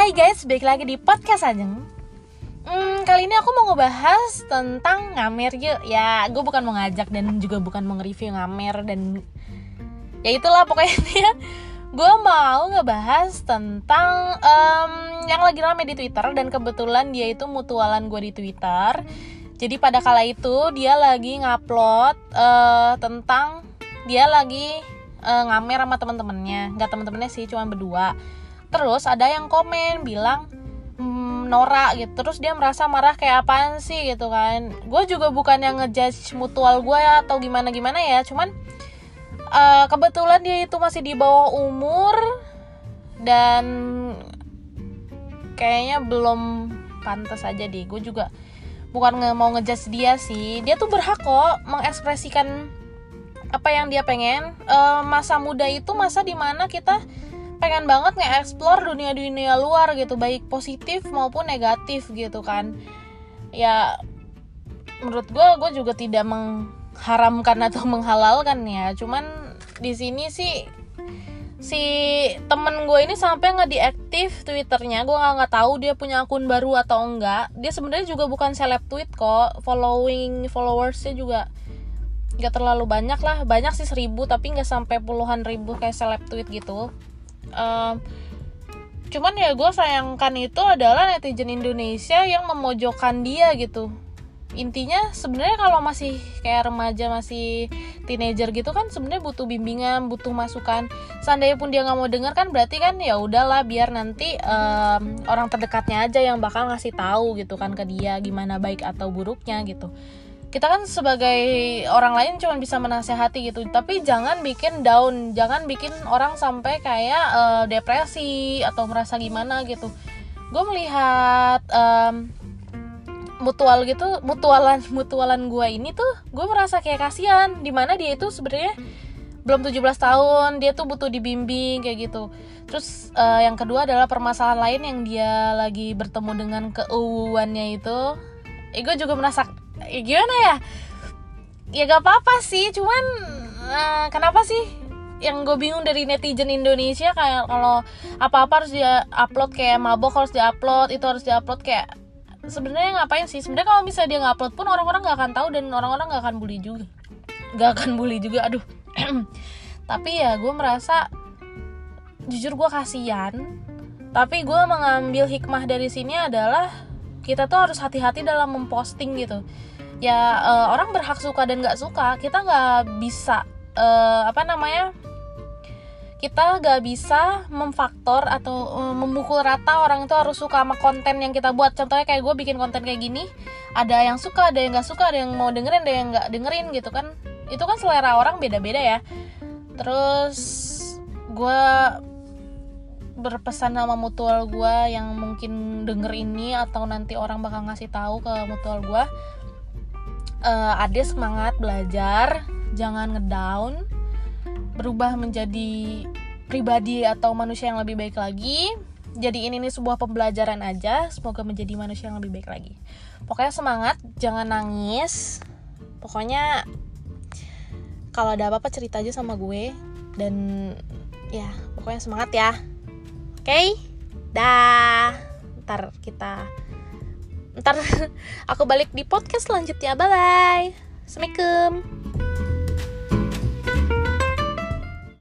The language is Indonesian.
Hai guys, balik lagi di podcast Ajeng hmm, Kali ini aku mau ngebahas tentang ngamer yuk. Ya, gue bukan mau ngajak dan juga bukan mau nge-review ngamer dan Ya itulah pokoknya dia Gue mau ngebahas tentang um, yang lagi rame di Twitter Dan kebetulan dia itu mutualan gue di Twitter. Jadi pada kala itu dia lagi ngupload uh, tentang Dia lagi uh, ngamer sama teman-temannya Gak teman-temannya sih, cuma berdua terus ada yang komen bilang mmm, Nora gitu. Terus dia merasa marah kayak apaan sih gitu kan. Gue juga bukan yang ngejudge mutual gue ya atau gimana gimana ya. Cuman uh, kebetulan dia itu masih di bawah umur dan kayaknya belum pantas aja deh. Gue juga bukan nge mau ngejudge dia sih. Dia tuh berhak kok mengekspresikan apa yang dia pengen. Uh, masa muda itu masa di mana kita pengen banget nge-explore dunia-dunia luar gitu baik positif maupun negatif gitu kan. Ya menurut gue gue juga tidak mengharamkan atau menghalalkan ya. Cuman di sini sih si temen gue ini sampai nggak diaktif twitternya. Gue nggak nggak tahu dia punya akun baru atau enggak. Dia sebenarnya juga bukan seleb tweet kok. Following followersnya juga nggak terlalu banyak lah. Banyak sih seribu tapi nggak sampai puluhan ribu kayak seleb tweet gitu um, cuman ya gue sayangkan itu adalah netizen Indonesia yang memojokkan dia gitu. Intinya sebenarnya kalau masih kayak remaja masih teenager gitu kan sebenarnya butuh bimbingan butuh masukan. Seandainya pun dia nggak mau denger kan berarti kan ya udahlah biar nanti um, orang terdekatnya aja yang bakal ngasih tahu gitu kan ke dia gimana baik atau buruknya gitu kita kan sebagai orang lain cuma bisa menasehati gitu. Tapi jangan bikin down. Jangan bikin orang sampai kayak uh, depresi atau merasa gimana gitu. Gue melihat um, mutual gitu mutualan mutualan gue ini tuh gue merasa kayak kasihan. Di mana dia itu sebenarnya belum 17 tahun. Dia tuh butuh dibimbing kayak gitu. Terus uh, yang kedua adalah permasalahan lain yang dia lagi bertemu dengan keuannya itu. Eh, gue juga merasa ya gimana ya? Ya gak apa-apa sih cuman uh, kenapa sih yang gue bingung dari netizen Indonesia kayak kalau apa-apa harus dia upload kayak mabok harus dia upload itu harus dia upload kayak sebenarnya ngapain sih? Sebenarnya kalau misalnya dia nggak upload pun orang-orang nggak akan tahu dan orang-orang nggak akan bully juga. Nggak akan bully juga aduh. Tapi ya gue merasa jujur gue kasihan. Tapi gue mengambil hikmah dari sini adalah kita tuh harus hati-hati dalam memposting gitu. Ya uh, orang berhak suka dan nggak suka kita nggak bisa uh, apa namanya kita nggak bisa memfaktor atau uh, memukul rata orang itu harus suka sama konten yang kita buat. Contohnya kayak gue bikin konten kayak gini ada yang suka ada yang nggak suka ada yang mau dengerin ada yang nggak dengerin gitu kan. Itu kan selera orang beda-beda ya. Terus gue berpesan sama mutual gue yang mungkin denger ini atau nanti orang bakal ngasih tahu ke mutual gue uh, ade semangat belajar jangan ngedown berubah menjadi pribadi atau manusia yang lebih baik lagi. Jadi ini nih sebuah pembelajaran aja semoga menjadi manusia yang lebih baik lagi. Pokoknya semangat jangan nangis. Pokoknya kalau ada apa-apa cerita aja sama gue. Dan ya pokoknya semangat ya okay? dah. Ntar kita ntar aku balik di podcast selanjutnya. Bye bye assalamualaikum